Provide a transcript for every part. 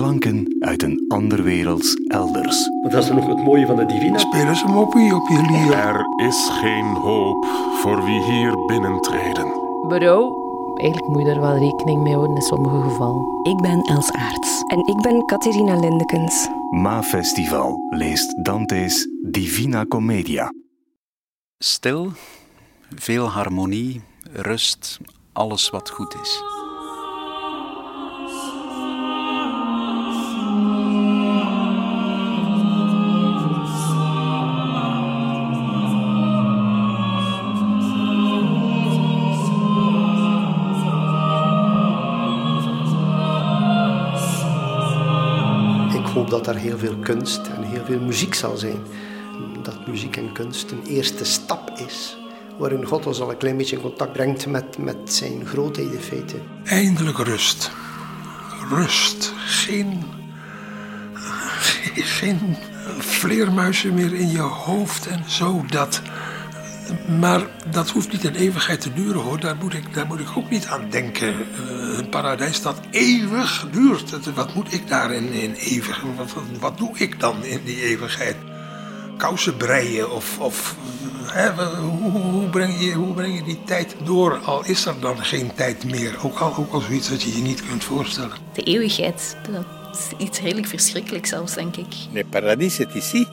klanken uit een anderwerelds elders. Maar dat is nog het mooie van de Divina. Spelen ze moppie op je lier? Er is geen hoop voor wie hier binnentreden. Bureau, eigenlijk moet je er wel rekening mee houden in sommige gevallen. Ik ben Els Aarts. En ik ben Catharina Lindekens. Ma Festival leest Dante's Divina Commedia. Stil, veel harmonie, rust, alles wat goed is. Ik hoop dat er heel veel kunst en heel veel muziek zal zijn. Dat muziek en kunst een eerste stap is. Waarin God ons al een klein beetje in contact brengt met, met zijn grootheid in feite. Eindelijk rust. Rust. Geen, geen vleermuizen meer in je hoofd en zo. Dat, maar dat hoeft niet een eeuwigheid te duren hoor. Daar moet ik, daar moet ik ook niet aan denken. Eh, een paradijs dat eeuwig duurt. Wat moet ik daarin in eeuwig? Wat, wat, wat doe ik dan in die eeuwigheid? Kousen breien of. of hè, wa- hoe, hoe, breng je, hoe breng je die tijd door? Al is er dan geen tijd meer. Ook al, ook al zoiets dat je je niet kunt voorstellen. De eeuwigheid, dat is iets redelijk verschrikkelijks zelfs, denk ik. Le paradis est ici.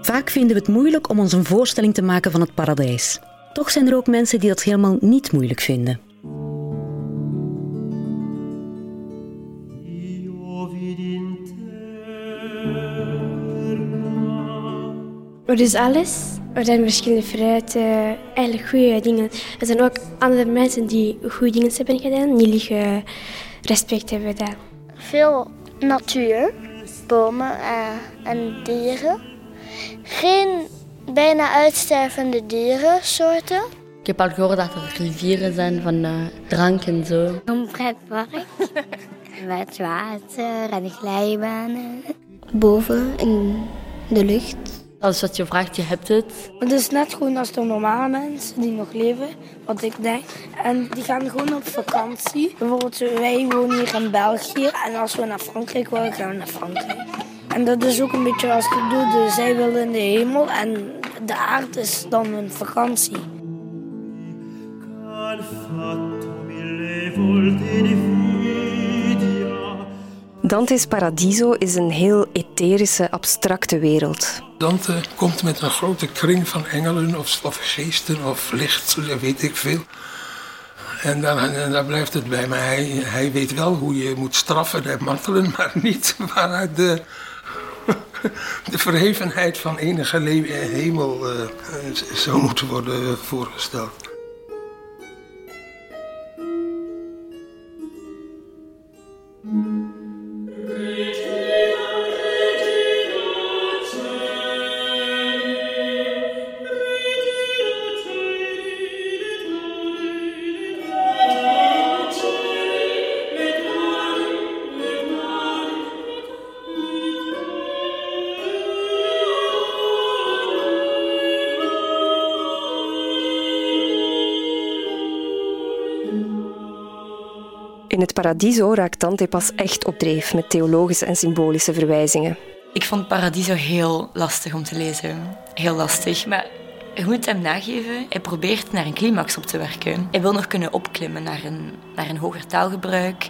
Vaak vinden we het moeilijk om ons een voorstelling te maken van het paradijs. Toch zijn er ook mensen die dat helemaal niet moeilijk vinden. Er is alles. Er zijn verschillende fruiten, eigenlijk goede dingen. Er zijn ook andere mensen die goede dingen hebben gedaan, die liggen respect hebben gedaan. Veel natuur, bomen eh, en dieren. Geen bijna uitstervende dierensoorten. Ik heb al gehoord dat er rivieren zijn van eh, drank en zo. Een pretpark met water en glijbanen. Boven in de lucht. Alles wat je vraagt, je hebt het. Het is net gewoon als de normale mensen die nog leven, wat ik denk. En die gaan gewoon op vakantie. Bijvoorbeeld wij wonen hier in België en als we naar Frankrijk willen, gaan we naar Frankrijk. En dat is ook een beetje als ik doe, de, zij willen in de hemel en de aarde is dan een vakantie. Dante's Paradiso is een heel etherische, abstracte wereld. Dante komt met een grote kring van engelen of, of geesten of licht, weet ik veel. En dan, en daar blijft het bij. Maar hij, hij weet wel hoe je moet straffen en martelen, maar niet waaruit de, de verhevenheid van enige hemel eh, zou moeten worden voorgesteld. In het Paradiso raakt Dante pas echt op dreef met theologische en symbolische verwijzingen. Ik vond Paradiso heel lastig om te lezen. Heel lastig. Maar je moet hem nageven, hij probeert naar een climax op te werken. Hij wil nog kunnen opklimmen naar een, naar een hoger taalgebruik,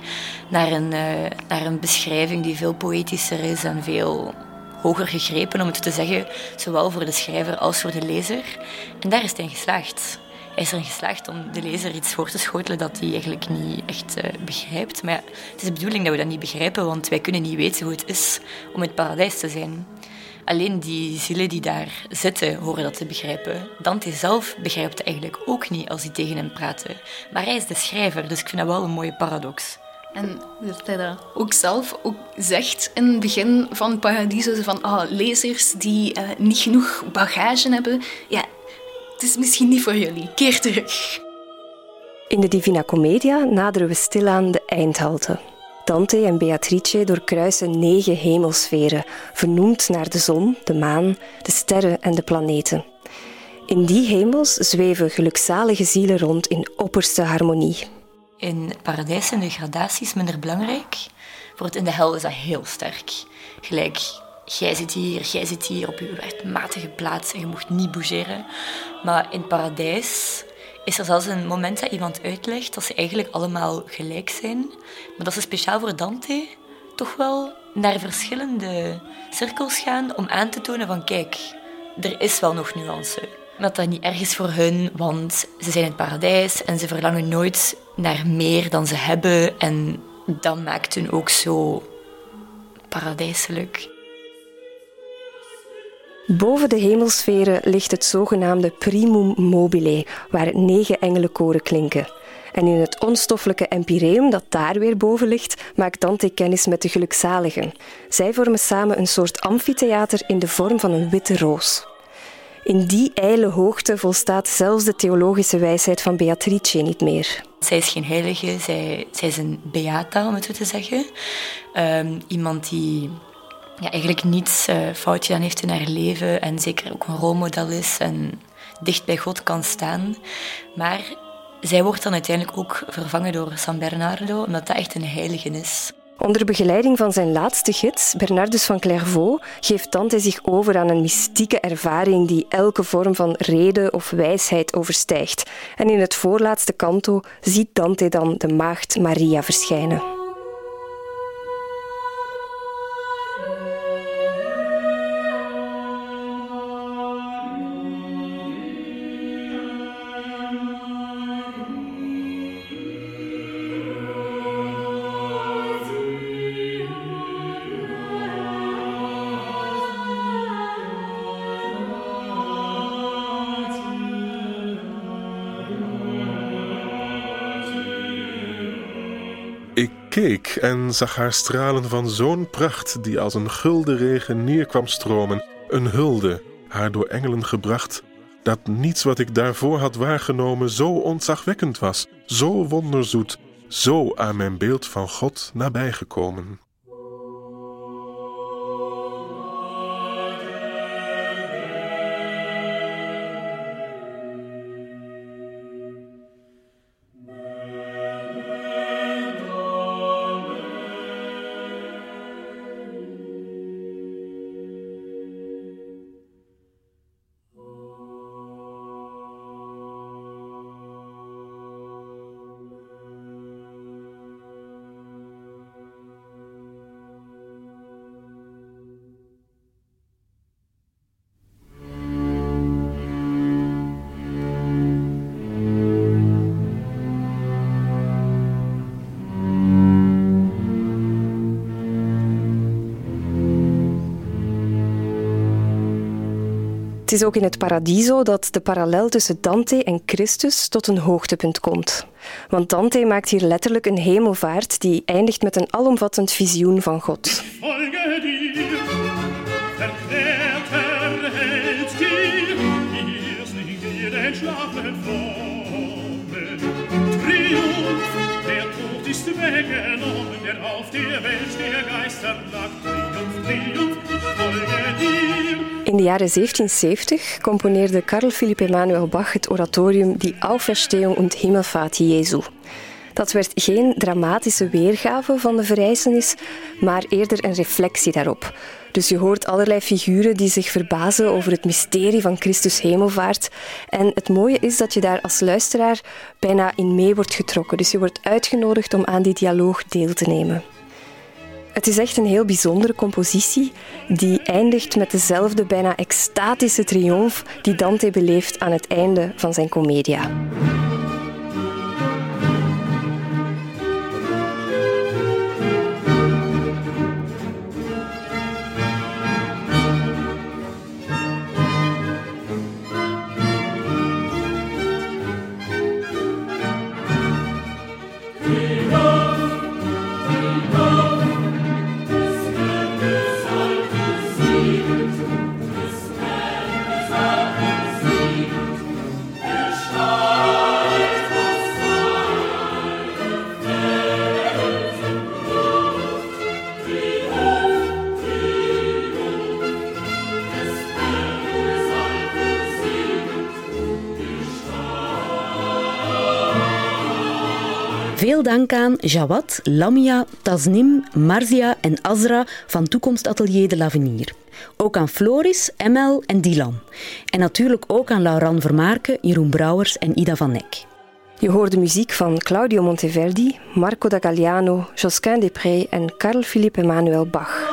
naar een, eh, naar een beschrijving die veel poëtischer is en veel hoger gegrepen, om het te zeggen, zowel voor de schrijver als voor de lezer. En daar is hij in geslaagd. Is erin geslaagd om de lezer iets voor te schotelen dat hij eigenlijk niet echt eh, begrijpt. Maar ja, het is de bedoeling dat we dat niet begrijpen, want wij kunnen niet weten hoe het is om het paradijs te zijn. Alleen die zielen die daar zitten, horen dat te begrijpen. Dante zelf begrijpt eigenlijk ook niet als die tegen hem praten. Maar hij is de schrijver, dus ik vind dat wel een mooie paradox. En dat hij dat ook zelf ook zegt in het begin van Paradiso, van ah, lezers die eh, niet genoeg bagage hebben, ja, het is misschien niet voor jullie. Keer terug. In de Divina Commedia naderen we stilaan de eindhalte. Dante en Beatrice doorkruisen negen hemelsferen, vernoemd naar de zon, de maan, de sterren en de planeten. In die hemels zweven gelukzalige zielen rond in opperste harmonie. In het paradijs zijn de gradaties minder belangrijk. Bijvoorbeeld in de hel is dat heel sterk. Gelijk, jij zit hier, jij zit hier op je rechtmatige plaats en je mocht niet bougeren. Maar in het paradijs is er zelfs een moment dat iemand uitlegt dat ze eigenlijk allemaal gelijk zijn. Maar dat ze speciaal voor Dante toch wel naar verschillende cirkels gaan om aan te tonen van kijk, er is wel nog nuance. Dat dat niet erg is voor hun, want ze zijn in het paradijs en ze verlangen nooit naar meer dan ze hebben. En dat maakt hun ook zo paradijselijk. Boven de hemelsferen ligt het zogenaamde primum mobile, waar negen engelenkoren klinken. En in het onstoffelijke empireum dat daar weer boven ligt, maakt Dante kennis met de gelukzaligen. Zij vormen samen een soort amfitheater in de vorm van een witte roos. In die ijle hoogte volstaat zelfs de theologische wijsheid van Beatrice niet meer. Zij is geen heilige, zij, zij is een beata, om het zo te zeggen. Um, iemand die ja, eigenlijk niets uh, fout gedaan heeft in haar leven en zeker ook een rolmodel is en dicht bij God kan staan. Maar zij wordt dan uiteindelijk ook vervangen door San Bernardo, omdat dat echt een heilige is. Onder begeleiding van zijn laatste gids, Bernardus van Clairvaux, geeft Dante zich over aan een mystieke ervaring die elke vorm van reden of wijsheid overstijgt. En in het voorlaatste kanto ziet Dante dan de maagd Maria verschijnen. Keek en zag haar stralen van zo'n pracht die als een gulden regen neerkwam stromen, een hulde, haar door engelen gebracht, dat niets wat ik daarvoor had waargenomen zo ontzagwekkend was, zo wonderzoet, zo aan mijn beeld van God nabijgekomen. Het is ook in het Paradiso dat de parallel tussen Dante en Christus tot een hoogtepunt komt. Want Dante maakt hier letterlijk een hemelvaart die eindigt met een alomvattend visioen van God. der. In de jaren 1770 componeerde Karl Philipp Emanuel Bach het oratorium Die Auferstehung und Himmelfahrt Jesu. Dat werd geen dramatische weergave van de verrijzenis, maar eerder een reflectie daarop. Dus je hoort allerlei figuren die zich verbazen over het mysterie van Christus hemelvaart. En het mooie is dat je daar als luisteraar bijna in mee wordt getrokken. Dus je wordt uitgenodigd om aan die dialoog deel te nemen. Het is echt een heel bijzondere compositie die eindigt met dezelfde bijna extatische triomf die Dante beleeft aan het einde van zijn Commedia. Veel dank aan Jawad, Lamia, Tasnim, Marzia en Azra van Toekomstatelier de L'Avenir. Ook aan Floris, Emel en Dylan. En natuurlijk ook aan Lauran Vermaarke, Jeroen Brouwers en Ida van Nek. Je hoorde muziek van Claudio Monteverdi, Marco da Galliano, Josquin Desprez en Carl Philippe Emmanuel Bach.